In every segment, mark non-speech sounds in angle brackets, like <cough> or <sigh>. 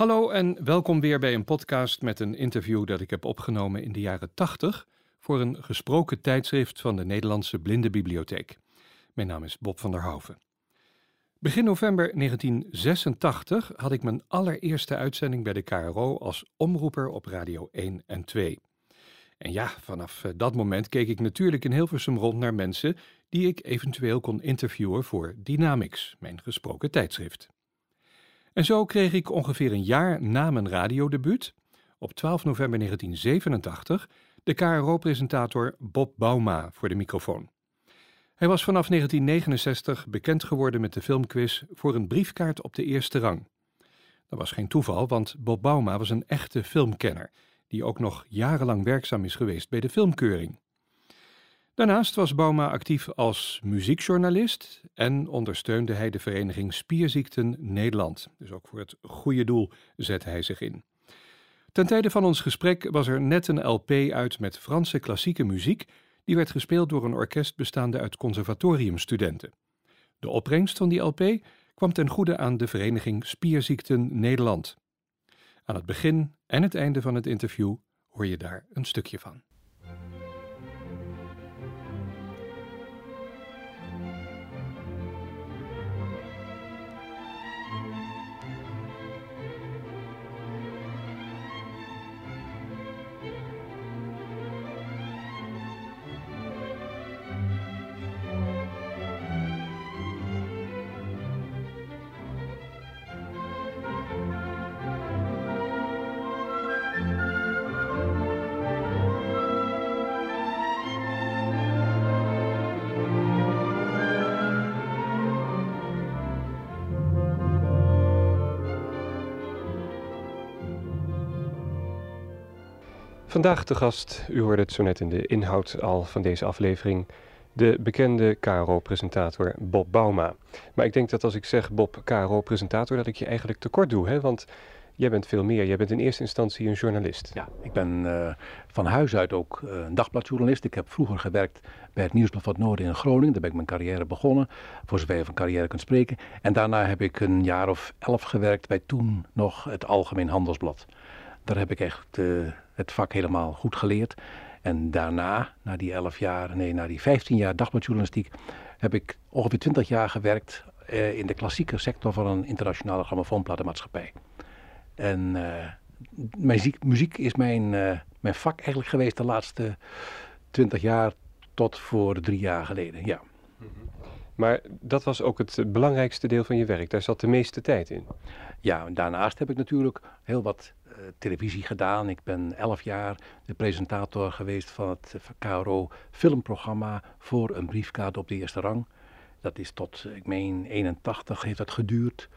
Hallo en welkom weer bij een podcast met een interview dat ik heb opgenomen in de jaren 80 voor een gesproken tijdschrift van de Nederlandse Blindenbibliotheek. Mijn naam is Bob van der Hoven. Begin november 1986 had ik mijn allereerste uitzending bij de KRO als omroeper op Radio 1 en 2. En ja, vanaf eh, dat moment keek ik natuurlijk in Hilversum rond naar mensen die ik eventueel kon interviewen voor Dynamics, mijn gesproken tijdschrift. En zo kreeg ik ongeveer een jaar na mijn radiodebuut, op 12 november 1987, de KRO-presentator Bob Bauma voor de microfoon. Hij was vanaf 1969 bekend geworden met de filmquiz voor een briefkaart op de eerste rang. Dat was geen toeval, want Bob Bauma was een echte filmkenner, die ook nog jarenlang werkzaam is geweest bij de filmkeuring. Daarnaast was Bauma actief als muziekjournalist en ondersteunde hij de vereniging Spierziekten Nederland. Dus ook voor het goede doel zette hij zich in. Ten tijde van ons gesprek was er net een LP uit met Franse klassieke muziek, die werd gespeeld door een orkest bestaande uit conservatoriumstudenten. De opbrengst van die LP kwam ten goede aan de vereniging Spierziekten Nederland. Aan het begin en het einde van het interview hoor je daar een stukje van. Vandaag de gast, u hoorde het zo net in de inhoud al van deze aflevering, de bekende KRO-presentator Bob Bauma. Maar ik denk dat als ik zeg Bob KRO-presentator, dat ik je eigenlijk tekort doe, hè? want jij bent veel meer. Jij bent in eerste instantie een journalist. Ja, ik ben uh, van huis uit ook uh, een dagbladjournalist. Ik heb vroeger gewerkt bij het Nieuwsblad van het Noorden in Groningen. Daar ben ik mijn carrière begonnen, voor zover je van carrière kunt spreken. En daarna heb ik een jaar of elf gewerkt bij toen nog het Algemeen Handelsblad. Daar heb ik echt uh, het vak helemaal goed geleerd. En daarna, na die 11 jaar, nee, na die 15 jaar dagbladjournalistiek, heb ik ongeveer 20 jaar gewerkt uh, in de klassieke sector van een internationale grammofoonplatenmaatschappij. En uh, muziek, muziek, is mijn, mijn vak eigenlijk geweest de laatste 20 jaar tot voor drie jaar geleden, ja. Maar dat was ook het belangrijkste deel van je werk. Daar zat de meeste tijd in. Ja, en daarnaast heb ik natuurlijk heel wat televisie gedaan. Ik ben elf jaar de presentator geweest van het KRO filmprogramma voor een briefkaart op de eerste rang. Dat is tot, ik meen, 81 heeft dat geduurd.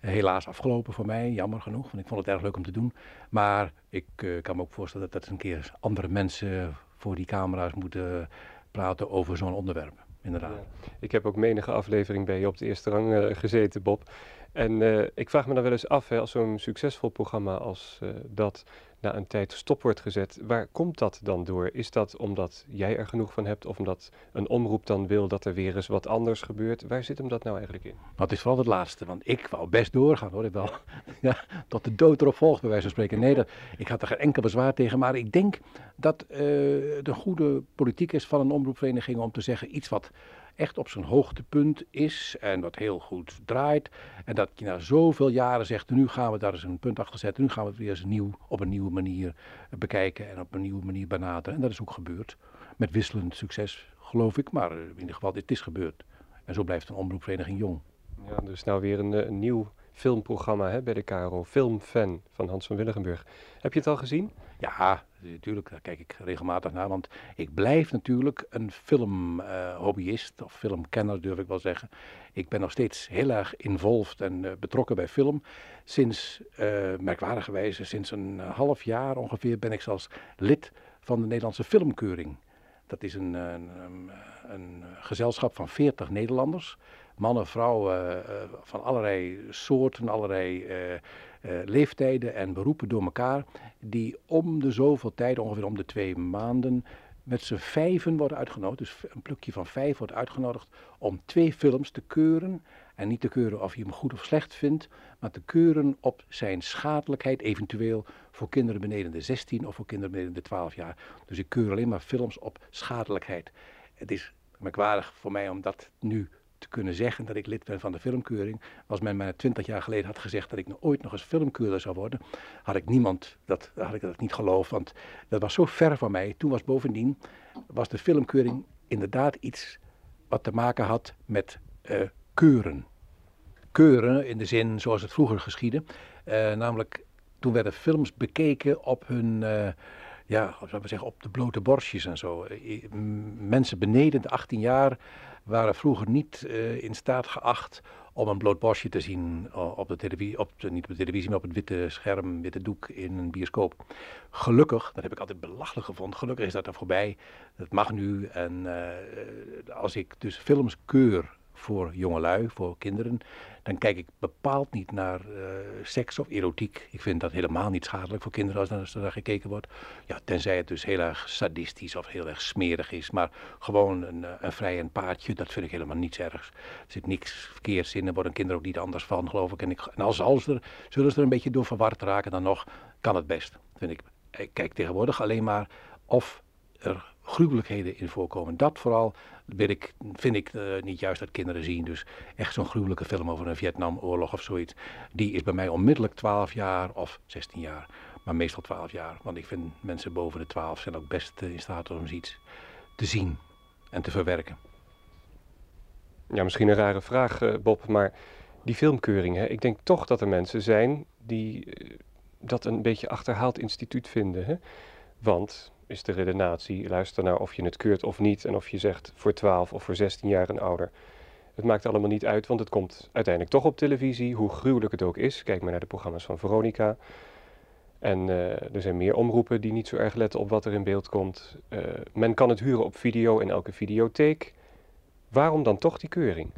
Helaas afgelopen voor mij, jammer genoeg, want ik vond het erg leuk om te doen. Maar ik kan me ook voorstellen dat, dat een keer andere mensen voor die camera's moeten praten over zo'n onderwerp. Inderdaad. Ik heb ook menige aflevering bij je op de eerste rang gezeten, Bob. En uh, ik vraag me dan wel eens af, hè, als zo'n succesvol programma als uh, dat na een tijd stop wordt gezet, waar komt dat dan door? Is dat omdat jij er genoeg van hebt of omdat een omroep dan wil dat er weer eens wat anders gebeurt? Waar zit hem dat nou eigenlijk in? Het is vooral het laatste, want ik wou best doorgaan hoor. Ik <laughs> ja, tot de dood erop volgt bij wijze van spreken. Nee, dat, ik had er geen enkel bezwaar tegen, maar ik denk dat uh, de goede politiek is van een omroepvereniging om te zeggen iets wat echt op zijn hoogtepunt is en wat heel goed draait. En dat je na zoveel jaren zegt, nu gaan we daar eens een punt achter zetten, nu gaan we het weer eens nieuw, op een nieuwe manier bekijken en op een nieuwe manier benaderen. En dat is ook gebeurd. Met wisselend succes, geloof ik, maar in ieder geval, het is gebeurd. En zo blijft een omroepvereniging jong. Ja, dus nou weer een, een nieuw filmprogramma hè, bij de KRO, Filmfan van Hans van Willigenburg. Heb je het al gezien? Ja, natuurlijk, daar kijk ik regelmatig naar, want ik blijf natuurlijk een filmhobbyist, of filmkenner durf ik wel zeggen. Ik ben nog steeds heel erg involved en uh, betrokken bij film. Sinds, uh, merkwaardigerwijze, sinds een half jaar ongeveer ben ik zelfs lid van de Nederlandse Filmkeuring. Dat is een, een, een gezelschap van 40 Nederlanders, mannen, vrouwen van allerlei soorten, allerlei uh, leeftijden en beroepen door elkaar, die om de zoveel tijd, ongeveer om de twee maanden, met z'n vijven worden uitgenodigd. Dus een plukje van vijf wordt uitgenodigd om twee films te keuren En niet te keuren of je hem goed of slecht vindt, maar te keuren op zijn schadelijkheid, eventueel voor kinderen beneden de 16 of voor kinderen beneden de 12 jaar. Dus ik keur alleen maar films op schadelijkheid. Het is merkwaardig voor mij om dat nu te kunnen zeggen dat ik lid ben van de filmkeuring. Als men mij twintig jaar geleden had gezegd dat ik ooit nog eens filmkeurer zou worden, had ik niemand, dat had ik dat niet geloofd, want dat was zo ver van mij. Toen was bovendien, was de filmkeuring inderdaad iets wat te maken had met uh, keuren. Keuren in de zin zoals het vroeger geschiedde, uh, namelijk toen werden films bekeken op hun... Uh, ja, zeggen, op de blote borstjes en zo. Mensen beneden de 18 jaar waren vroeger niet uh, in staat geacht om een bloot borstje te zien op de televisie, op de, niet op de televisie, maar op het witte scherm, witte doek in een bioscoop. Gelukkig, dat heb ik altijd belachelijk gevonden, gelukkig is dat er voorbij. Dat mag nu. En uh, als ik dus films keur voor jongelui, voor kinderen, dan kijk ik bepaald niet naar uh, seks of erotiek. Ik vind dat helemaal niet schadelijk voor kinderen als, er naar gekeken wordt. Ja, tenzij het dus heel erg sadistisch of heel erg smerig is. Maar gewoon een, eh, een vrij een paardje, dat vind ik helemaal niets ergs. Er zit niks verkeerds in, daar worden kinderen ook niet anders van, geloof ik. En, ik, en als, als er, zullen ze er een beetje door verward raken, dan nog kan het best, vind ik. Ik kijk tegenwoordig alleen maar of er gruwelijkheden in voorkomen. Dat vooral ik, vind ik uh, niet juist dat kinderen zien. Dus echt zo'n gruwelijke film over een Vietnamoorlog of zoiets. Die is bij mij onmiddellijk 12 jaar of 16 jaar. Maar meestal 12 jaar. Want ik vind mensen boven de 12 zijn ook best in staat om iets te zien en te verwerken. Ja, misschien een rare vraag, eh, Bob. Maar die filmkeuring, hè, ik denk toch dat er mensen zijn die eh, dat een beetje achterhaald instituut vinden. Hè? Want is de redenatie. Luister naar of je het keurt of niet. En of je zegt voor 12 of voor 16 jaar en ouder. Het maakt allemaal niet uit, want het komt uiteindelijk toch op televisie. Hoe gruwelijk het ook is. Kijk maar naar de programma's van Veronica. En uh, er zijn meer omroepen die niet zo erg letten op wat er in beeld komt. Uh, men kan het huren op video in elke videotheek. Waarom dan toch die keuring?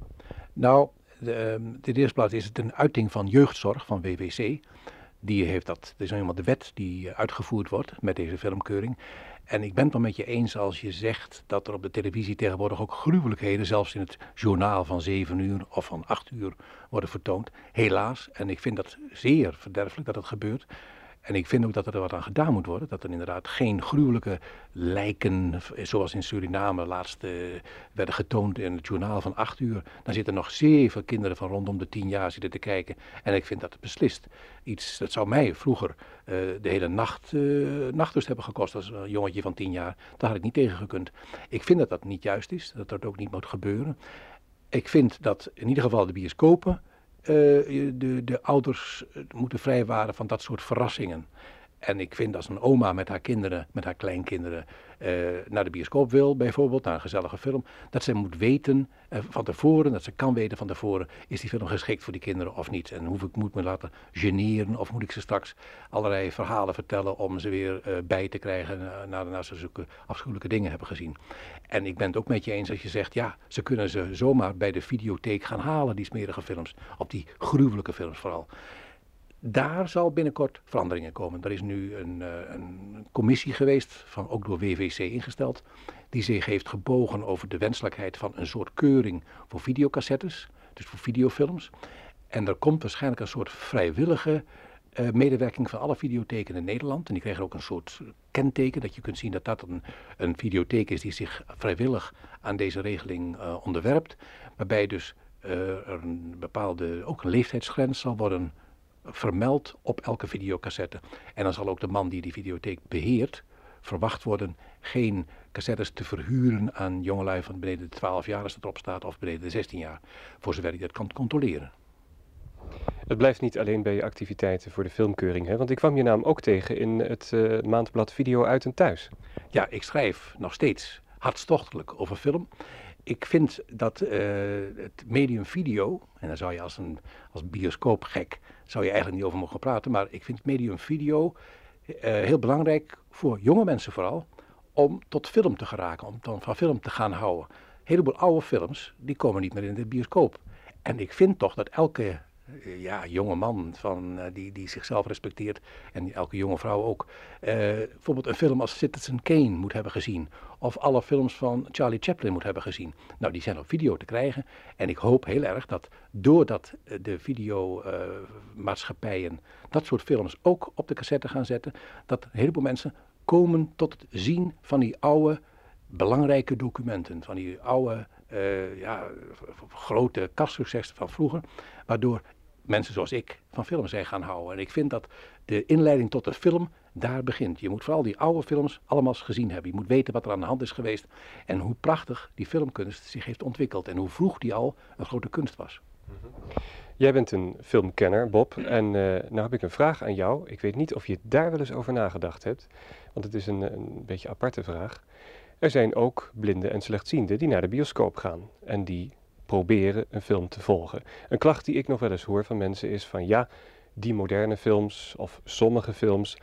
Nou, de, um, de eerste plaats is het een uiting van jeugdzorg van WWC die heeft dat, dat is nou helemaal de wet die uitgevoerd wordt met deze filmkeuring. En ik ben het wel met je eens als je zegt dat er op de televisie tegenwoordig ook gruwelijkheden, zelfs in het journaal van 7 uur of van 8 uur, worden vertoond. Helaas, en ik vind dat zeer verderfelijk dat het gebeurt. En ik vind ook dat er wat aan gedaan moet worden. Dat er inderdaad geen gruwelijke lijken, zoals in Suriname laatst uh, werden getoond in het journaal van acht uur. Dan zitten nog zeven kinderen van rondom de tien jaar zitten te kijken. En ik vind dat beslist iets, dat zou mij vroeger uh, de hele nacht uh, hebben gekost als een jongetje van tien jaar. Daar had ik niet tegen gekund. Ik vind dat dat niet juist is, dat dat ook niet moet gebeuren. Ik vind dat in ieder geval de bioscopen de, de ouders eh, moeten vrijwaren van dat soort verrassingen. En ik vind als een oma met haar kinderen, met haar kleinkinderen, uh, naar de bioscoop wil, bijvoorbeeld, naar een gezellige film, dat ze moet weten uh, van tevoren, dat ze kan weten van tevoren, is die film geschikt voor die kinderen of niet? En hoef ik moet me laten generen of moet ik ze straks allerlei verhalen vertellen om ze weer uh, bij te krijgen nadat ze zulke afschuwelijke dingen hebben gezien. En ik ben het ook met je eens als je zegt, ja, ze kunnen ze zomaar bij de videotheek gaan halen, die smerige films, op die gruwelijke films vooral. Daar zal binnenkort veranderingen komen. Er is nu een, uh, een, commissie geweest, van, ook door WVC ingesteld, die zich heeft gebogen over de wenselijkheid van een soort keuring voor videocassettes, dus voor videofilms. En er komt waarschijnlijk een soort vrijwillige uh, medewerking van alle videotheken in Nederland. En die krijgen ook een soort kenteken dat je kunt zien dat dat een, een videotheek is die zich vrijwillig aan deze regeling uh, onderwerpt. Waarbij dus een bepaalde, ook een leeftijdsgrens zal worden vermeld op elke videocassette. En dan zal ook de man die die videotheek beheert verwacht worden geen cassettes te verhuren aan jongelui van beneden de 12 jaar als het erop staat of beneden de 16 jaar, voor zover hij dat kan controleren. Het blijft niet alleen bij je activiteiten voor de filmkeuring, hè? want ik kwam je naam ook tegen in het uh, maandblad Video uit en thuis. Ja, ik schrijf nog steeds hartstochtelijk over film. Ik vind dat uh, het medium video, en daar zou je als een als bioscoopgek zou je eigenlijk niet over mogen praten. Maar ik vind medium video uh, heel belangrijk voor jonge mensen vooral. Om tot film te geraken, om dan van film te gaan houden. Een heleboel oude films, die komen niet meer in de bioscoop. En ik vind toch dat elke eh, ja, jonge man van, uh, die, die zichzelf respecteert en elke jonge vrouw ook, uh, bijvoorbeeld een film als Citizen Kane moet hebben gezien. Of alle films van Charlie Chaplin moet hebben gezien. Nou, die zijn op video te krijgen. En ik hoop heel erg dat doordat de videomaatschappijen dat soort films ook op de cassette gaan zetten, dat een heleboel mensen komen tot het zien van die oude belangrijke documenten, van die oude ja, grote kastsuccessen van vroeger, waardoor mensen zoals ik van film zijn gaan houden. En ik vind dat de inleiding tot de film daar begint. Je moet vooral die oude films allemaal gezien hebben. Je moet weten wat er aan de hand is geweest en hoe prachtig die filmkunst zich heeft ontwikkeld en hoe vroeg die al een grote kunst was. Jij bent een filmkenner, Bob. En uh, nou heb ik een vraag aan jou. Ik weet niet of je daar wel eens over nagedacht hebt, want het is een, een beetje aparte vraag. Er zijn ook blinden en slechtzienden die naar de bioscoop gaan en die proberen een film te volgen. Een klacht die ik nog wel eens hoor van mensen is van ja, die moderne films of sommige films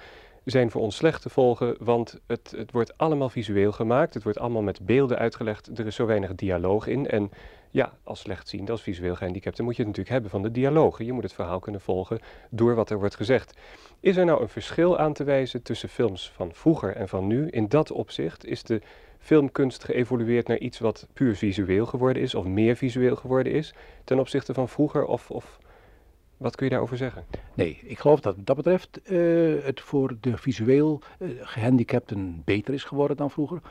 zijn voor ons slecht te volgen, want het, het wordt allemaal visueel gemaakt, het wordt allemaal met beelden uitgelegd, er is zo weinig dialoog in. En ja, als slechtziende, als visueel gehandicapte moet je het natuurlijk hebben van de dialogen. Je moet het verhaal kunnen volgen door wat er wordt gezegd. Is er nou een verschil aan te wijzen tussen films van vroeger en van nu? In dat opzicht is de filmkunst geëvolueerd naar iets wat puur visueel geworden is, of meer visueel geworden is, ten opzichte van vroeger? Of, of wat kun je daarover zeggen? Nee, ik geloof dat wat dat betreft uh, het voor de visueel uh, gehandicapten beter is geworden dan vroeger.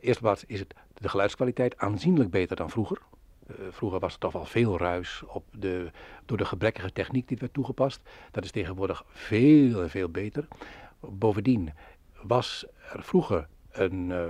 Eerst wat is het de geluidskwaliteit aanzienlijk beter dan vroeger. Uh, vroeger was er toch wel veel ruis op de, door de gebrekkige techniek die werd toegepast. Dat is tegenwoordig veel en veel beter. Bovendien was er vroeger een, uh,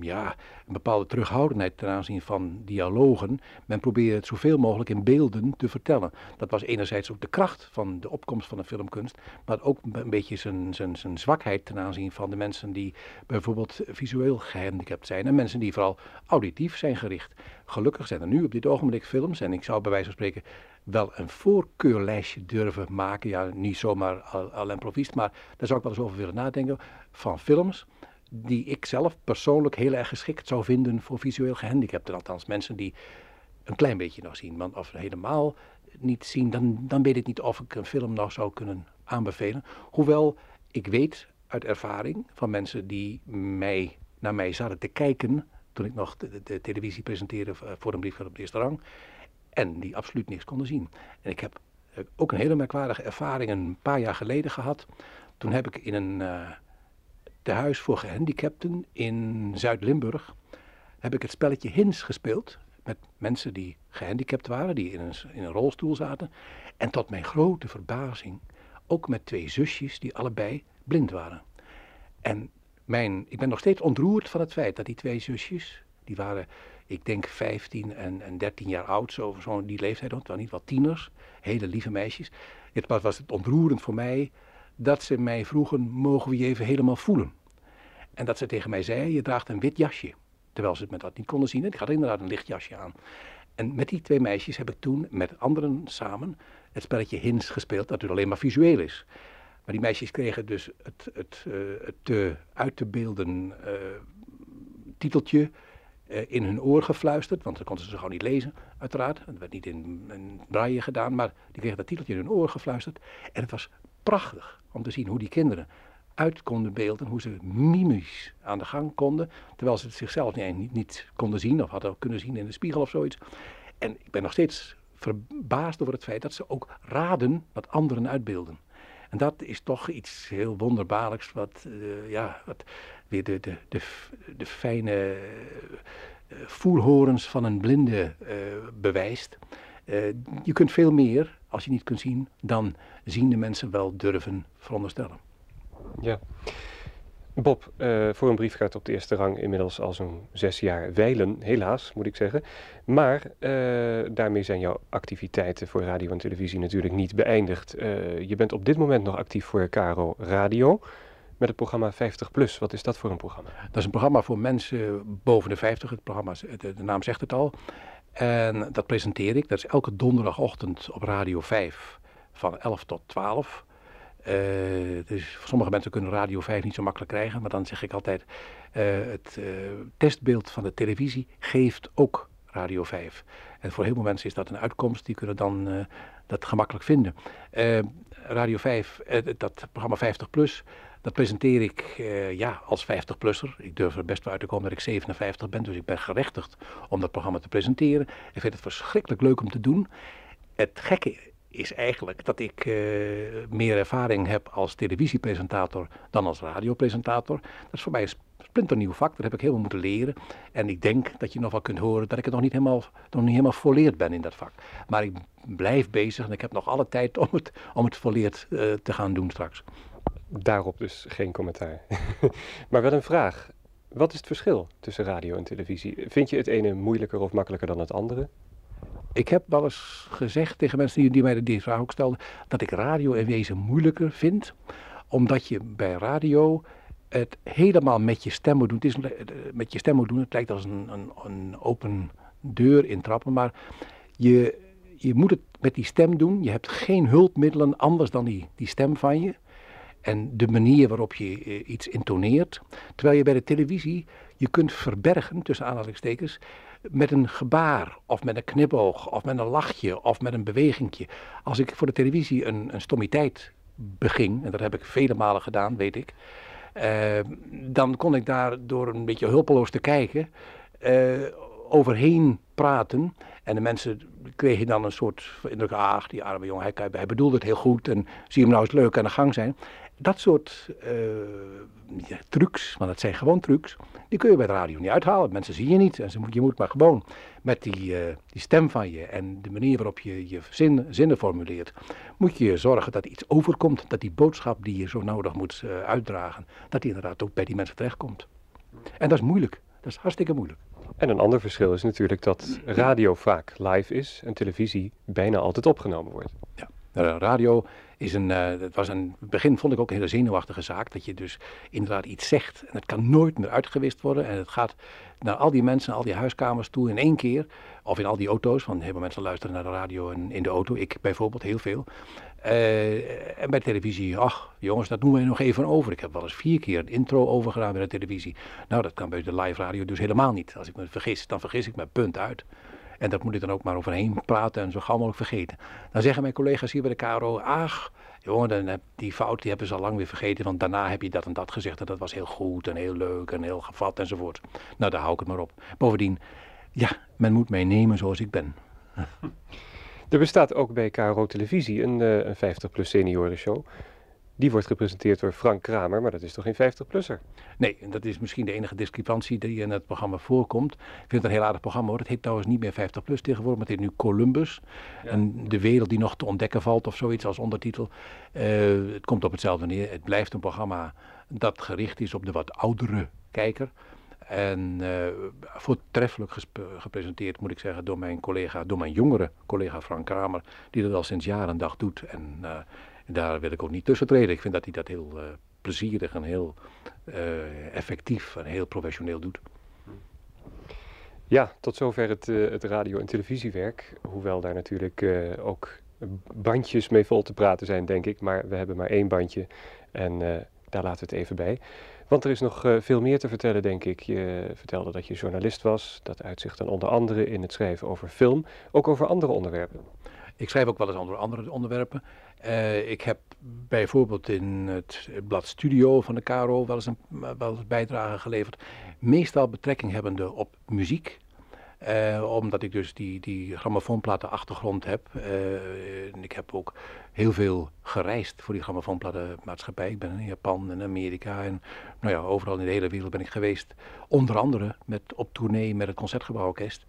ja, een bepaalde terughoudendheid ten aanzien van dialogen. Men probeerde het zoveel mogelijk in beelden te vertellen. Dat was enerzijds ook de kracht van de opkomst van de filmkunst, maar ook een beetje zijn, zijn, zijn zwakheid ten aanzien van de mensen die bijvoorbeeld visueel gehandicapt zijn en mensen die vooral auditief zijn gericht. Gelukkig zijn er nu op dit ogenblik films, en ik zou bij wijze van spreken wel een voorkeurlijstje durven maken. Ja, niet zomaar al, al improvist, maar daar zou ik wel eens over willen nadenken. Van films die ik zelf persoonlijk heel erg geschikt zou vinden voor visueel gehandicapten. Althans, mensen die een klein beetje nog zien. Want of helemaal niet zien, dan, dan weet ik niet of ik een film nog zou kunnen aanbevelen. Hoewel ik weet uit ervaring van mensen die mij, naar mij zaten te kijken toen ik nog de, televisie presenteerde voor een brief op de eerste rang. En die absoluut niks konden zien. En ik heb ook een hele merkwaardige ervaring een paar jaar geleden gehad. Toen heb ik in een, uh, huis voor gehandicapten in Zuid-Limburg heb ik het spelletje Hins gespeeld. Met mensen die gehandicapt waren, die in een, in een rolstoel zaten. En tot mijn grote verbazing ook met twee zusjes die allebei blind waren. En mijn, ik ben nog steeds ontroerd van het feit dat die twee zusjes, die waren, ik denk 15 en, en 13 jaar oud, zo, zo die leeftijd, waren niet wat tieners, hele lieve meisjes. Het was, was het ontroerend voor mij dat ze mij vroegen, mogen we je even helemaal voelen? En dat ze tegen mij zei, je draagt een wit jasje. Terwijl ze het met dat niet konden zien. En ik had inderdaad een licht jasje aan. En met die twee meisjes heb ik toen met anderen samen het spelletje Hins gespeeld, dat dus alleen maar visueel is. Maar die meisjes kregen dus het, het, uh, het uit te beelden uh, titeltje uh, in hun oor gefluisterd, want dan konden ze gewoon niet lezen, uiteraard. Het werd niet in, in braille gedaan, maar die kregen dat titeltje in hun oor gefluisterd. En het was prachtig om te zien hoe die kinderen uit konden beelden, hoe ze mimisch aan de gang konden, terwijl ze het zichzelf niet, niet konden zien of hadden kunnen zien in de spiegel of zoiets. En ik ben nog steeds verbaasd over het feit dat ze ook raden wat anderen uitbeelden. En dat is toch iets heel wonderbaarlijks, wat, uh, ja, wat weer de, de, de, de fijne uh, voelhorens van een blinde uh, bewijst. je kunt veel meer, als je niet kunt zien, dan zien de mensen wel durven veronderstellen. Ja. Bob, uh, voor een brief gaat op de eerste rang inmiddels al zo'n zes jaar wijlen, helaas moet ik zeggen. Maar uh, daarmee zijn jouw activiteiten voor radio en televisie natuurlijk niet beëindigd. Uh, je bent op dit moment nog actief voor Caro Radio met het programma 50 Plus. Wat is dat voor een programma? Dat is een programma voor mensen boven de 50. Het programma, de, de naam zegt het al. En dat presenteer ik. Dat is elke donderdagochtend op Radio 5 van 11 tot 12. Uh, dus sommige mensen kunnen Radio 5 niet zo makkelijk krijgen, maar dan zeg ik altijd: uh, het uh, testbeeld van de televisie geeft ook Radio 5. En voor heel veel mensen is dat een uitkomst, die kunnen dan dat gemakkelijk vinden. Radio 5, uh, dat programma 50 Plus, dat presenteer ik ja, als 50-plusser. Ik durf er best wel uit te komen dat ik 57 ben, dus ik ben gerechtigd om dat programma te presenteren. Ik vind het verschrikkelijk leuk om te doen. Het gekke is eigenlijk dat ik meer ervaring heb als televisiepresentator dan als radiopresentator. Dat is voor mij splinternieuw vak. Dat heb ik heel veel moeten leren. En ik denk dat je nog wel kunt horen dat ik het nog niet helemaal, nog niet helemaal volleerd ben in dat vak. Maar ik blijf bezig en ik heb nog alle tijd om het, om het volleerd uh, te gaan doen straks. Daarop dus geen commentaar. <laughs> maar wel een vraag. Wat is het verschil tussen radio en televisie? Vind je het ene moeilijker of makkelijker dan het andere? Ik heb wel eens gezegd tegen mensen die, mij de vraag ook stelden, dat ik radio in wezen moeilijker vind. Omdat je bij radio het helemaal met je stem moet doen. Het is eh, met je stem moet doen. Het lijkt als een, een, een open deur intrappen, maar je, je moet het met die stem doen. Je hebt geen hulpmiddelen anders dan die, die stem van je. En de manier waarop je eh, iets intoneert. Terwijl je bij de televisie je kunt verbergen, tussen aanhalingstekens, met een gebaar of met een knipoog of met een lachje of met een bewegingje. Als ik voor de televisie een, een stommiteit beging, en dat heb ik vele malen gedaan, weet ik. Uh, dan kon ik daar door een beetje hulpeloos te kijken uh, overheen praten. En de mensen kregen dan een soort indruk, ach die arme jongen, hij, hij bedoelde het heel goed en zie hem nou eens leuk aan de gang zijn. Dat soort uh, ja, trucs, want dat zijn gewoon trucs, die kun je bij de radio niet uithalen. Mensen zien je niet en ze moet, je moet maar gewoon met die, uh, die stem van je en de manier waarop je je zin, zinnen formuleert, moet je zorgen dat iets overkomt, dat die boodschap die je zo nodig moet uh, uitdragen, dat die inderdaad ook bij die mensen terechtkomt. En dat is moeilijk, dat is hartstikke moeilijk. En een ander verschil is natuurlijk dat radio vaak live is en televisie bijna altijd opgenomen wordt. Ja, radio is een, het was een, begin vond ik ook een hele zenuwachtige zaak. Dat je dus inderdaad iets zegt en het kan nooit meer uitgewist worden. En het gaat naar al die mensen, al die huiskamers toe in één keer. Of in al die auto's, want heel veel mensen luisteren naar de radio en in de auto. Ik bijvoorbeeld heel veel. Uh, en bij televisie, ach jongens, dat noemen we nog even over. Ik heb wel eens vier keer een intro overgedaan bij de televisie. Nou, dat kan bij de live radio dus helemaal niet. Als ik me vergis, dan vergis ik me punt uit. En dat moet ik dan ook maar overheen praten en zo gauw mogelijk vergeten. Dan zeggen mijn collega's hier bij de KRO, ach, jongen, die fout die hebben ze al lang weer vergeten, want daarna heb je dat en dat gezegd en dat was heel goed en heel leuk en heel gevat enzovoort. Nou, daar hou ik het maar op. Bovendien, ja, men moet mij nemen zoals ik ben. <laughs> Er bestaat ook bij KRO Televisie een, uh, een 50-plus seniorenshow. Die wordt gepresenteerd door Frank Kramer, maar dat is toch geen 50-plusser? Nee, dat is misschien de enige discrepantie die in het programma voorkomt. Ik vind het een heel aardig programma hoor. Het heet trouwens niet meer 50-plus tegenwoordig, maar het heet nu Columbus. En de wereld die nog te ontdekken valt of zoiets als ondertitel. Uh, het komt op hetzelfde neer. Het blijft een programma dat gericht is op de wat oudere kijker. En uh, voortreffelijk gepresenteerd, moet ik zeggen, door mijn collega, door mijn jongere collega Frank Kramer, die dat al sinds jaren en dag doet. En uh, daar wil ik ook niet tussen treden. Ik vind dat hij dat heel uh, plezierig en heel uh, effectief en heel professioneel doet. Ja, tot zover het, uh, het radio- en televisiewerk. Hoewel daar natuurlijk ook bandjes mee vol te praten zijn, denk ik. Maar we hebben maar één bandje en daar laten we het even bij. Want er is nog veel meer te vertellen, denk ik. Je vertelde dat je journalist was. Dat uitzicht dan onder andere in het schrijven over film, ook over andere onderwerpen. Ik schrijf ook wel eens over andere onderwerpen. Uh, ik heb bijvoorbeeld in het blad Studio van de KRO wel eens een wel eens bijdrage geleverd. Meestal betrekking hebbende op muziek. Uh, omdat ik dus die, die grammofoonplaten achtergrond heb. Uh, ik heb ook heel veel gereisd voor die grammofoonplatenmaatschappij. Ik ben in Japan en Amerika en nou ja, overal in de hele wereld ben ik geweest. Onder andere met, op tournee met het Concertgebouworkest.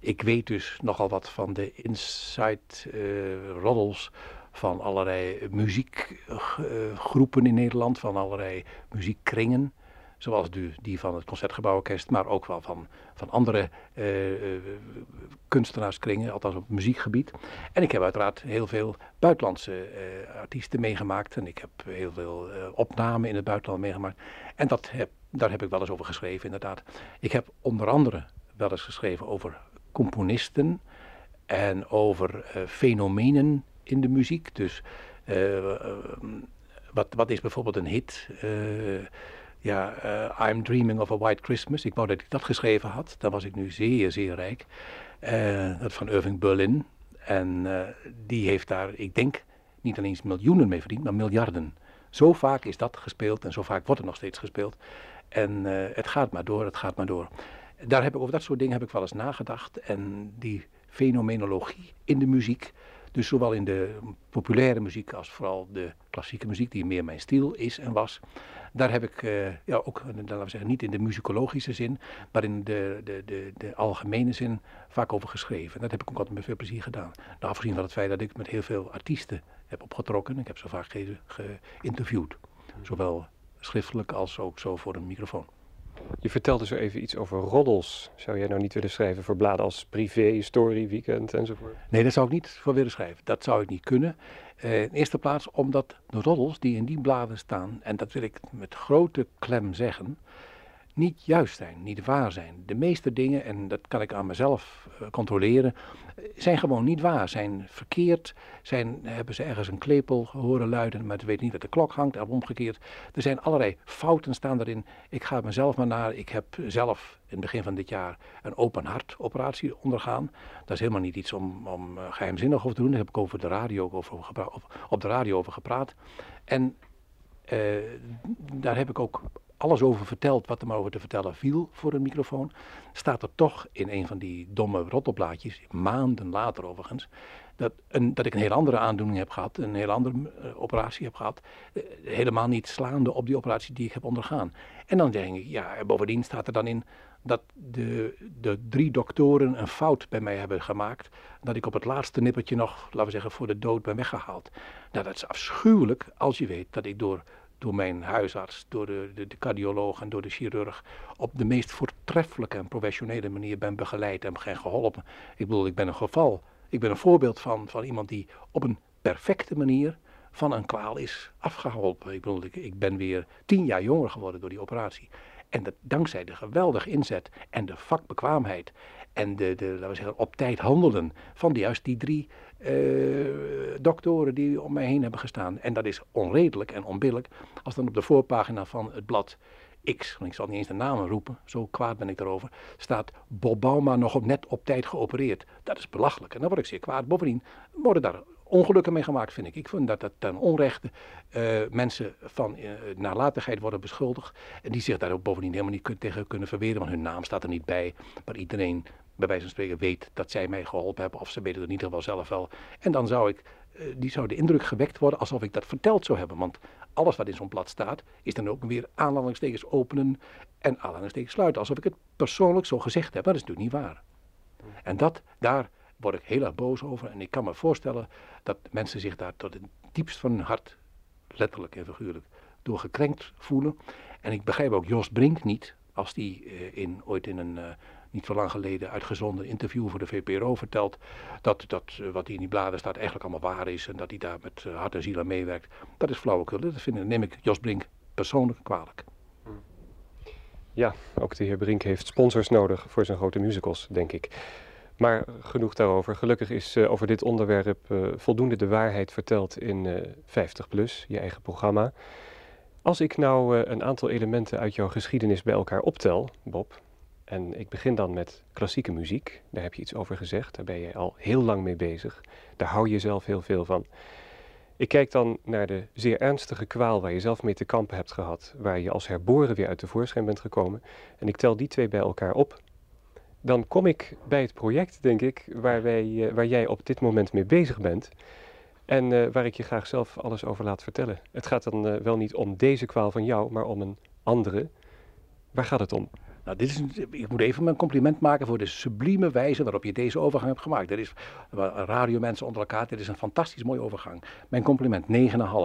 Ik weet dus nogal wat van de inside uh, roddels van allerlei muziekgroepen in Nederland, van allerlei muziekkringen. Zoals de, die van het Concertgebouworkest, maar ook wel van, van andere uh, uh, kunstenaarskringen, althans op muziekgebied. En ik heb uiteraard heel veel buitenlandse artiesten meegemaakt. En ik heb heel veel opnamen in het buitenland meegemaakt. En dat heb, daar heb ik wel eens over geschreven, inderdaad. Ik heb onder andere wel eens geschreven over componisten en over fenomenen in de muziek. Dus uh, wat, wat is bijvoorbeeld een hit? Uh, ja, I'm Dreaming of a White Christmas. Ik wou dat ik dat geschreven had. Dan was ik nu zeer, zeer rijk. dat van Irving Berlin. En die heeft daar, ik denk, niet alleen miljoenen mee verdiend, maar miljarden. Zo vaak is dat gespeeld en zo vaak wordt het nog steeds gespeeld. En het gaat maar door, het gaat maar door. Daar heb ik over dat soort dingen heb ik wel eens nagedacht. En die fenomenologie in de muziek, dus zowel in de populaire muziek als vooral de klassieke muziek, die meer mijn stijl is en was. Daar heb ik uh, ja, ook, laten we zeggen, niet in de muzikologische zin, maar in de, de, de, de algemene zin vaak over geschreven. Dat heb ik ook altijd met veel plezier gedaan. Nou, afgezien van het feit dat ik met heel veel artiesten heb opgetrokken. Ik heb ze vaak geïnterviewd. Zowel schriftelijk als ook zo voor een microfoon. Je vertelde zo even iets over roddels. Zou jij nou niet willen schrijven voor bladen als Privé, Story, Weekend enzovoort? Nee, dat zou ik niet voor willen schrijven. Dat zou ik niet kunnen. Uh, in eerste plaats omdat de roddels die in die bladen staan, en dat wil ik met grote klem zeggen, niet juist zijn, niet waar zijn. De meeste dingen, en dat kan ik aan mezelf uh, controleren, zijn gewoon niet waar. Zijn verkeerd, zijn, hebben ze ergens een klepel horen luiden, maar ze weten niet dat de klok hangt, of omgekeerd. Er zijn allerlei fouten staan erin. Ik ga mezelf maar naar. Ik heb zelf in het begin van dit jaar een open hart operatie ondergaan. Dat is helemaal niet iets om, om uh, geheimzinnig over te doen. Daar heb ik over de radio over, op, de radio over gepraat. En uh, daar heb ik ook alles over verteld wat er maar over te vertellen viel voor een microfoon, staat er toch in een van die domme rottelblaadjes, maanden later overigens, dat, een, dat ik een heel andere aandoening heb gehad, een heel andere uh, operatie heb gehad, uh, helemaal niet slaande op die operatie die ik heb ondergaan. En dan denk ik, ja, bovendien staat er dan in dat de, de drie doktoren een fout bij mij hebben gemaakt, dat ik op het laatste nippertje nog, laten we zeggen, voor de dood ben weggehaald. Nou, dat is afschuwelijk als je weet dat ik door door mijn huisarts, door de, de, cardioloog en door de chirurg op de meest voortreffelijke en professionele manier ben begeleid en geholpen. Ik bedoel, ik ben een geval, ik ben een voorbeeld van, van iemand die op een perfecte manier van een kwaal is afgeholpen. Ik bedoel, ik, ik ben weer tien jaar jonger geworden door die operatie. En dat dankzij de geweldige inzet en de vakbekwaamheid en de, de laten we zeggen, op tijd handelen van juist die drie doktoren die om mij heen hebben gestaan. En dat is onredelijk en onbillijk als dan op de voorpagina van het blad X, ik zal niet eens de namen roepen, zo kwaad ben ik daarover, staat Bob Bauma nog net op tijd geopereerd. Dat is belachelijk en dan word ik zeer kwaad. Bovendien worden daar ongelukken mee gemaakt, vind ik. Ik vind dat dat ten onrechte uh, mensen van uh, nalatigheid worden beschuldigd. En die zich daar ook bovendien helemaal niet tegen kunnen verweren, want hun naam staat er niet bij. Maar iedereen bij wijze spreken weet dat zij mij geholpen hebben, of ze weten het in ieder geval zelf wel. En dan zou ik, uh, die zou de indruk gewekt worden alsof ik dat verteld zou hebben. Want alles wat in zo'n blad staat, is dan ook weer aanhalingstekens openen en aanhalingstekens sluiten. Alsof ik het persoonlijk zo gezegd heb, maar dat is natuurlijk niet waar. En dat, daar word ik heel erg boos over. En ik kan me voorstellen dat mensen zich daar tot het diepst van hun hart, letterlijk en figuurlijk, door gekrenkt voelen. En ik begrijp ook Jos Brink niet, als die uh, in, ooit in een uh, niet zo lang geleden uitgezonden interview voor de VPRO vertelt dat, dat uh, wat hier in die bladen staat eigenlijk allemaal waar is en dat hij daar met hart en ziel aan meewerkt. Dat is flauwekul. Dat vind, neem ik Jos Brink persoonlijk kwalijk. Ja, ook de heer Brink heeft sponsors nodig voor zijn grote musicals, denk ik. Maar genoeg daarover. Gelukkig is uh, over dit onderwerp voldoende de waarheid verteld in uh, 50 Plus, je eigen programma. Als ik nou een aantal elementen uit jouw geschiedenis bij elkaar optel, Bob, en ik begin dan met klassieke muziek, daar heb je iets over gezegd, daar ben je al heel lang mee bezig, daar hou je zelf heel veel van. Ik kijk dan naar de zeer ernstige kwaal waar je zelf mee te kampen hebt gehad, waar je als herboren weer uit de voorschijn bent gekomen, en ik tel die twee bij elkaar op dan kom ik bij het project, denk ik, waar, wij, uh, waar jij op dit moment mee bezig bent. En uh, waar ik je graag zelf alles over laat vertellen. Het gaat dan uh, wel niet om deze kwaal van jou, maar om een andere. Waar gaat het om? Nou, dit is, ik moet even mijn compliment maken voor de sublieme wijze waarop je deze overgang hebt gemaakt. Dit is radiomensen onder elkaar, dit is een fantastisch mooie overgang. Mijn compliment,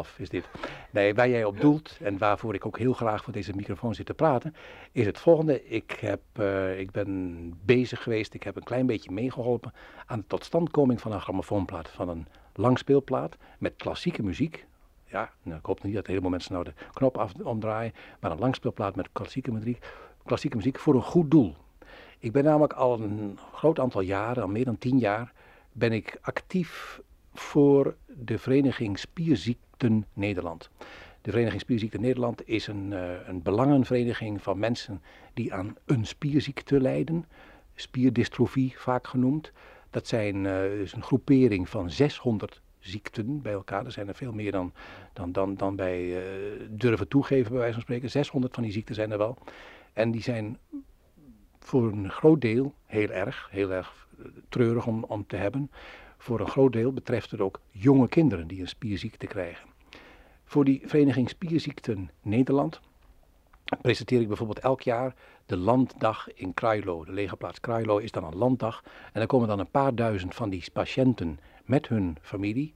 9,5 is dit. Nee, waar jij op doelt en waarvoor ik ook heel graag voor deze microfoon zit te praten, is het volgende. Ik, heb, uh, ik ben bezig geweest, ik heb een klein beetje meegeholpen aan de totstandkoming van een grammofoonplaat, van een langspeelplaat met klassieke muziek, ja, nou, ik hoop niet dat helemaal mensen nou de knop af omdraaien, maar een langspeelplaat met klassieke muziek klassieke muziek voor een goed doel. Ik ben namelijk al een groot aantal jaren, al meer dan tien jaar, ben ik actief voor de Vereniging Spierziekten Nederland. De Vereniging Spierziekten Nederland is een, uh, een belangenvereniging van mensen die aan een spierziekte lijden. spierdystrofie vaak genoemd. Dat zijn uh, is een groepering van 600 ziekten bij elkaar. Er zijn er veel meer dan, dan, dan, dan wij uh, durven toegeven, bij wijze van spreken. 600 van die ziekten zijn er wel. En die zijn voor een groot deel heel erg, heel erg treurig om, om te hebben. Voor een groot deel betreft het ook jonge kinderen die een spierziekte krijgen. Voor die Vereniging Spierziekten Nederland presenteer ik bijvoorbeeld elk jaar de landdag in Krailo. De legerplaats Krailo is dan een landdag. En dan komen dan een paar duizend van die patiënten met hun familie.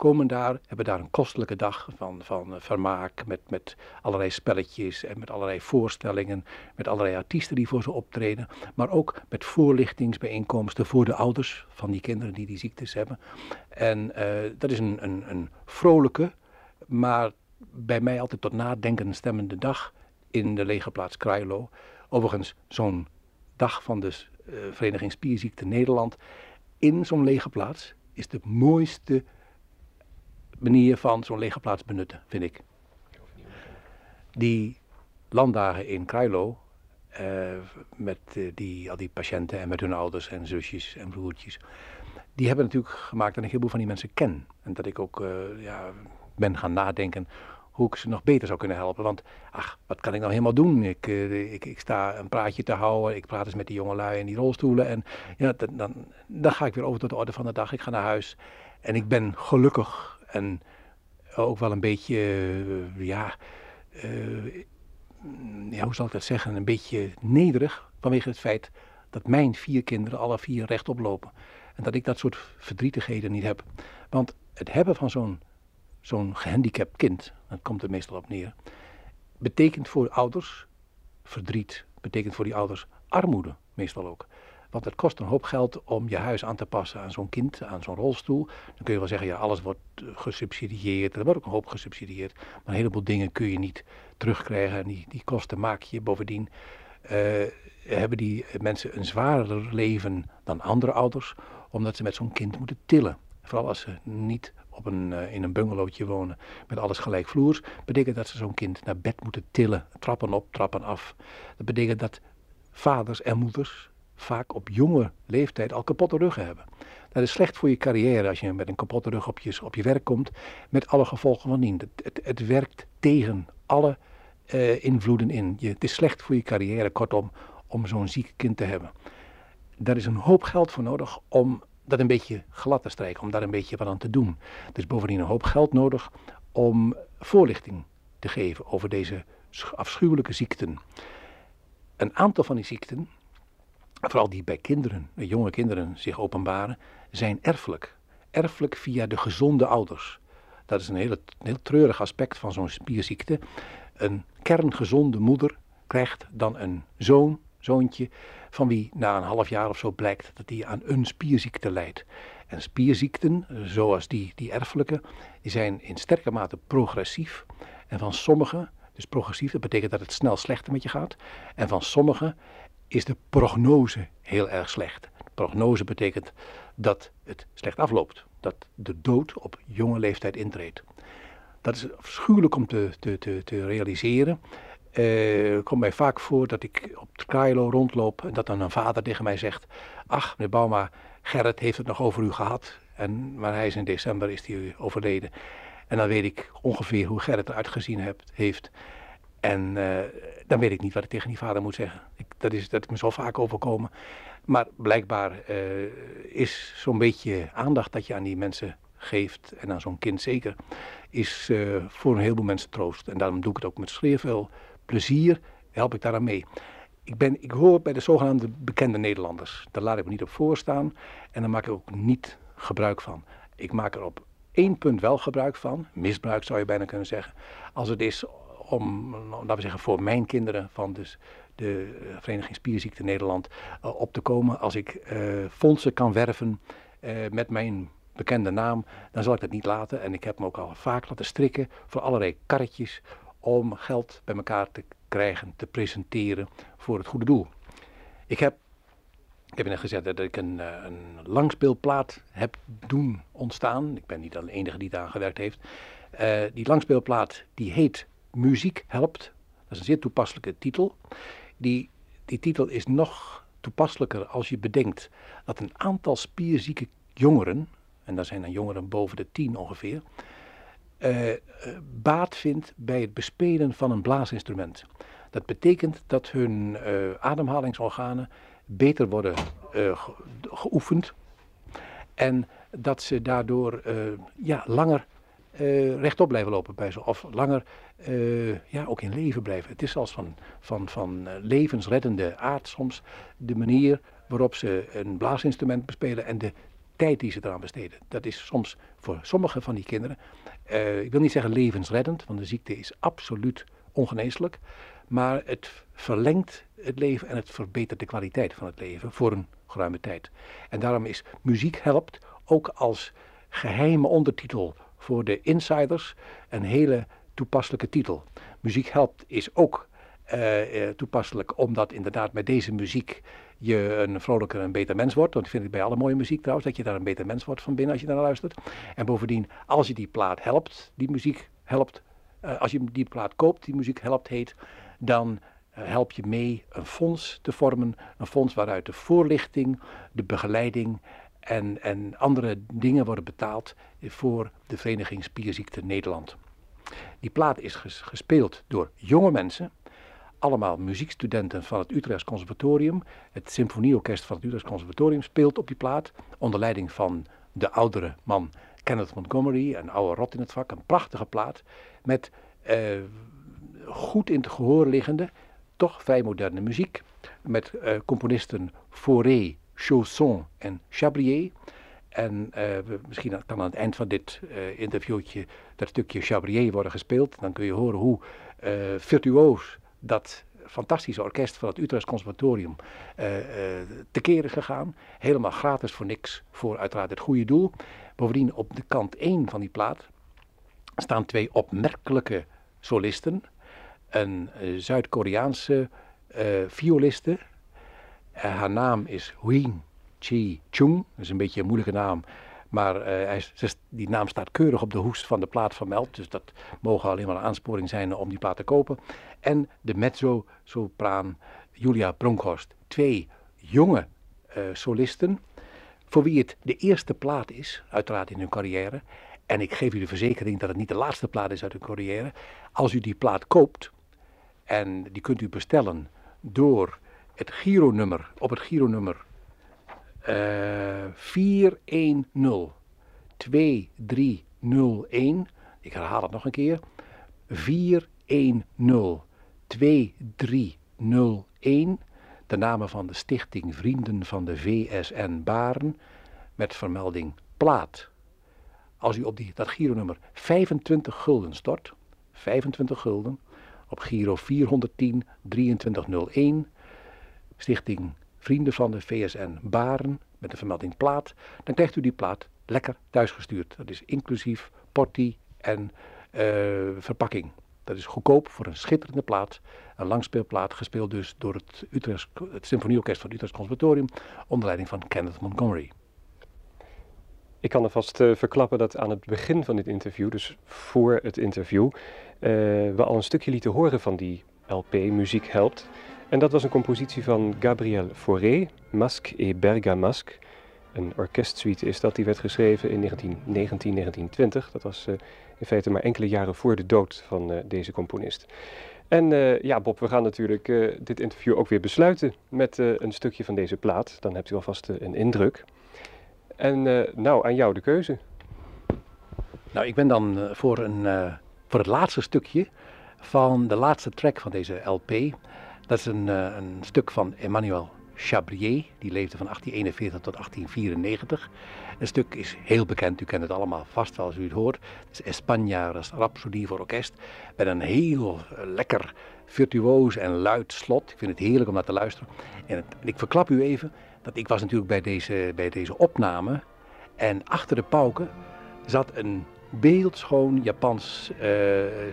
Komen daar, hebben daar een kostelijke dag van, van eh, vermaak. Met, met allerlei spelletjes en met allerlei voorstellingen. Met allerlei artiesten die voor ze optreden. Maar ook met voorlichtingsbijeenkomsten voor de ouders van die kinderen die die ziektes hebben. En uh, dat is een, een, een vrolijke, maar bij mij altijd tot nadenken stemmende dag in de legerplaats Krailo. Overigens, zo'n dag van de uh, Vereniging Spierziekte Nederland in zo'n legerplaats is de mooiste manier van zo'n legerplaats benutten, vind ik. Die landdagen in Krailo, uh, met uh, die, al die patiënten en met hun ouders en zusjes en broertjes, die hebben natuurlijk gemaakt dat ik een heleboel van die mensen ken. En dat ik ook ja, ben gaan nadenken hoe ik ze nog beter zou kunnen helpen. Want, ach, wat kan ik nou helemaal doen? Ik, ik, ik sta een praatje te houden, ik praat eens met die jongelui in die rolstoelen. En ja, dan, dan ga ik weer over tot de orde van de dag. Ik ga naar huis en ik ben gelukkig en ook wel een beetje, ja, uh, ja, hoe zal ik dat zeggen, een beetje nederig vanwege het feit dat mijn vier kinderen alle vier rechtop lopen. En dat ik dat soort verdrietigheden niet heb. Want het hebben van zo'n zo'n gehandicapt kind, dat komt er meestal op neer, betekent voor ouders verdriet, betekent voor die ouders armoede meestal ook. Want het kost een hoop geld om je huis aan te passen aan zo'n kind, aan zo'n rolstoel. Dan kun je wel zeggen, ja, alles wordt gesubsidieerd. Er wordt ook een hoop gesubsidieerd. Maar een heleboel dingen kun je niet terugkrijgen. En die, die kosten maak je. Bovendien uh, hebben die mensen een zwaarder leven dan andere ouders. Omdat ze met zo'n kind moeten tillen. Vooral als ze niet op een, uh, in een bungalowtje wonen met alles gelijkvloers, betekent dat ze zo'n kind naar bed moeten tillen, trappen op, trappen af. Dat betekent dat vaders en moeders vaak op jonge leeftijd al kapotte ruggen hebben. Dat is slecht voor je carrière als je met een kapotte rug op je, op je werk komt, met alle gevolgen van dien. Het, het, het werkt tegen alle uh, invloeden in. Je, het is slecht voor je carrière, kortom, om zo'n ziek kind te hebben. Daar is een hoop geld voor nodig om dat een beetje glad te strijken, om daar een beetje wat aan te doen. Er is bovendien een hoop geld nodig om voorlichting te geven over deze afschuwelijke ziekten. Een aantal van die ziekten, vooral die bij kinderen, jonge kinderen zich openbaren, zijn erfelijk. Erfelijk via de gezonde ouders. Dat is een heel, heel treurig aspect van zo'n spierziekte. Een kerngezonde moeder krijgt dan een zoon, zoontje, van wie na een half jaar of zo blijkt dat hij aan een spierziekte lijdt. En spierziekten, zoals die, die erfelijke, zijn in sterke mate progressief. En van sommige, dus progressief, dat betekent dat het snel slechter met je gaat. En van sommige is de prognose heel erg slecht. Prognose betekent dat het slecht afloopt. Dat de dood op jonge leeftijd intreedt. Dat is afschuwelijk om te, te, te, te realiseren. Uh, komt mij vaak voor dat ik op het rondloop en dat dan een vader tegen mij zegt: Ach, meneer Bauma, Gerrit heeft het nog over u gehad. En, maar hij is in december is hij overleden. En dan weet ik ongeveer hoe Gerrit eruit gezien heeft. En uh, dan weet ik niet wat ik tegen die vader moet zeggen. Ik, dat, is, dat is me zo vaak overkomen. Maar blijkbaar uh, is zo'n beetje aandacht dat je aan die mensen geeft, en aan zo'n kind zeker, is voor een heleboel mensen troost. En daarom doe ik het ook met schreeuw veel plezier help ik daaraan mee. Ik, ben, ik hoor bij de zogenaamde bekende Nederlanders. Daar laat ik me niet op voorstaan en daar maak ik ook niet gebruik van. Ik maak er op één punt wel gebruik van, misbruik zou je bijna kunnen zeggen, als het is om, laten we zeggen, voor mijn kinderen van dus de Vereniging Spierziekte Nederland uh, op te komen. Als ik uh, fondsen kan werven met mijn bekende naam, dan zal ik dat niet laten. En ik heb me ook al vaak laten strikken voor allerlei karretjes om geld bij elkaar te krijgen, te presenteren voor het goede doel. Ik heb, ik heb net gezegd dat ik een, eh, een langspeelplaat heb doen ontstaan. Ik ben niet de enige die daar gewerkt heeft. Die langspeelplaat die heet Muziek helpt. Dat is een zeer toepasselijke titel. Die, die titel is nog toepasselijker als je bedenkt dat een aantal spierzieke jongeren, en dat zijn dan jongeren boven de tien ongeveer, uh, baat vindt bij het bespelen van een blaasinstrument. Dat betekent dat hun uh, ademhalingsorganen beter worden geoefend en dat ze daardoor ja, langer rechtop blijven lopen bij ze, of langer ja, ook in leven blijven. Het is als van, van, van levensreddende aard soms de manier waarop ze een blaasinstrument bespelen en de tijd die ze eraan besteden. Dat is soms voor sommige van die kinderen, ik wil niet zeggen levensreddend, want de ziekte is absoluut ongeneeslijk. Maar het verlengt het leven en het verbetert de kwaliteit van het leven voor een geruime tijd. En daarom is muziek helpt ook als geheime ondertitel voor de insiders een hele toepasselijke titel. Muziek helpt is ook uh, toepasselijk omdat inderdaad met deze muziek je een vrolijker en beter mens wordt. Want ik vind het bij alle mooie muziek trouwens, dat je daar een beter mens wordt van binnen als je naar luistert. En bovendien, als je die plaat helpt, die muziek helpt, uh, als je die plaat koopt, die muziek helpt heet, dan help je mee een fonds te vormen. Een fonds waaruit de voorlichting, de begeleiding en, en andere dingen worden betaald voor de Vereniging Spierziekte Nederland. Die plaat is gespeeld door jonge mensen allemaal muziekstudenten van het Utrechts Conservatorium. Het symfonieorkest van het Utrechts Conservatorium speelt op die plaat. Onder leiding van de oudere man Kenneth Montgomery, een oude rot in het vak. Een prachtige plaat met eh, goed in het gehoor liggende, toch vrij moderne muziek. Met uh, componisten Fauré, Chausson en Chabrier. En uh, misschien kan aan het eind van dit uh, interviewtje dat stukje Chabrier worden gespeeld. Dan kun je horen hoe uh, virtuoos dat fantastische orkest van het Utrechts Conservatorium tekeer is gegaan. Helemaal gratis voor niks, voor uiteraard het goede doel. Bovendien op de kant 1 van die plaat staan twee opmerkelijke solisten. Een Zuid-Koreaanse violiste. Haar naam is Huin Chi Chung. Dat is een beetje een moeilijke naam. Maar uh, hij, die naam staat keurig op de hoest van de plaat vermeld. Dus dat mogen alleen maar een aansporing zijn om die plaat te kopen. En de mezzo-sopraan Julia Bronkhorst. Twee jonge uh, solisten. Voor wie het de eerste plaat is, uiteraard in hun carrière. En ik geef u de verzekering dat het niet de laatste plaat is uit hun carrière. Als u die plaat koopt, en die kunt u bestellen door het Giro-nummer, op het Giro-nummer 410 2301. Ik herhaal het nog een keer. 410 2301. De namen van de stichting Vrienden van de VSN Baren. Met vermelding plaat. Als u op die, dat Giro-nummer 25 gulden stort. 25 gulden. Op Giro 410 2301. Stichting vrienden van de VSN Baren met de vermelding plaat, dan krijgt u die plaat lekker thuisgestuurd. Dat is inclusief portie en uh, verpakking. Dat is goedkoop voor een schitterende plaat. Een langspeelplaat, gespeeld dus door het, Utrecht, het Symfonieorkest van het Utrecht Conservatorium, onder leiding van Kenneth Montgomery. Ik kan alvast uh, verklappen dat aan het begin van dit interview, dus voor het interview, uh, we al een stukje lieten horen van die LP Muziek Helpt. En dat was een compositie van Gabriel Fauré, Masque et Bergamasque. Een orkestsuite is dat, die werd geschreven in 1919, 1920. Dat was uh, in feite maar enkele jaren voor de dood van uh, deze componist. En uh, ja, Bob, we gaan natuurlijk dit interview ook weer besluiten met een stukje van deze plaat. Dan hebt u alvast een indruk. En nou, aan jou de keuze. Nou, ik ben dan voor, een, voor het laatste stukje van de laatste track van deze LP dat is een, uh, een stuk van Emmanuel Chabrier, die leefde van 1841 tot 1894. Een stuk is heel bekend, u kent het allemaal vast als u het hoort. Het is España, Rhapsodie voor orkest, met een heel lekker virtuoos en luid slot. Ik vind het heerlijk om naar te luisteren. En, het, en ik verklap u even, dat ik was natuurlijk bij deze, bij deze opname en achter de pauken zat een beeldschoon Japans uh,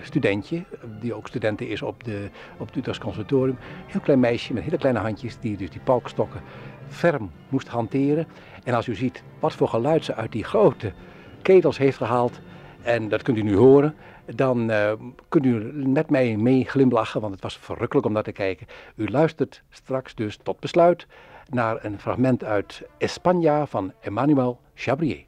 studentje, die ook studenten is op, de, op het Utrechts Conservatorium. Heel klein meisje met hele kleine handjes, die dus die palkstokken ferm moest hanteren. En als u ziet wat voor geluid ze uit die grote ketels heeft gehaald, en dat kunt u nu horen, dan uh, kunt u met mij mee glimlachen, want het was verrukkelijk om naar te kijken. U luistert straks dus tot besluit naar een fragment uit España van Emmanuel Chabrier.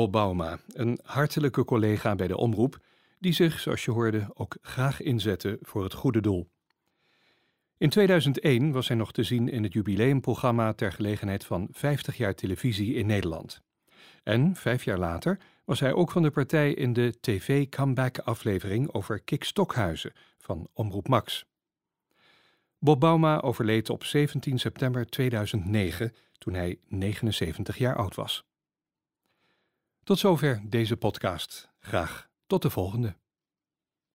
Bob Bauma, een hartelijke collega bij de omroep, die zich, zoals je hoorde, ook graag inzette voor het goede doel. In 2001 was hij nog te zien in het jubileumprogramma ter gelegenheid van 50 jaar televisie in Nederland. En vijf jaar later was hij ook van de partij in de TV-comeback-aflevering over Kik Stokhuizen van Omroep Max. Bob Bauma overleed op 17 september 2009 toen hij 79 jaar oud was. Tot zover deze podcast. Graag tot de volgende.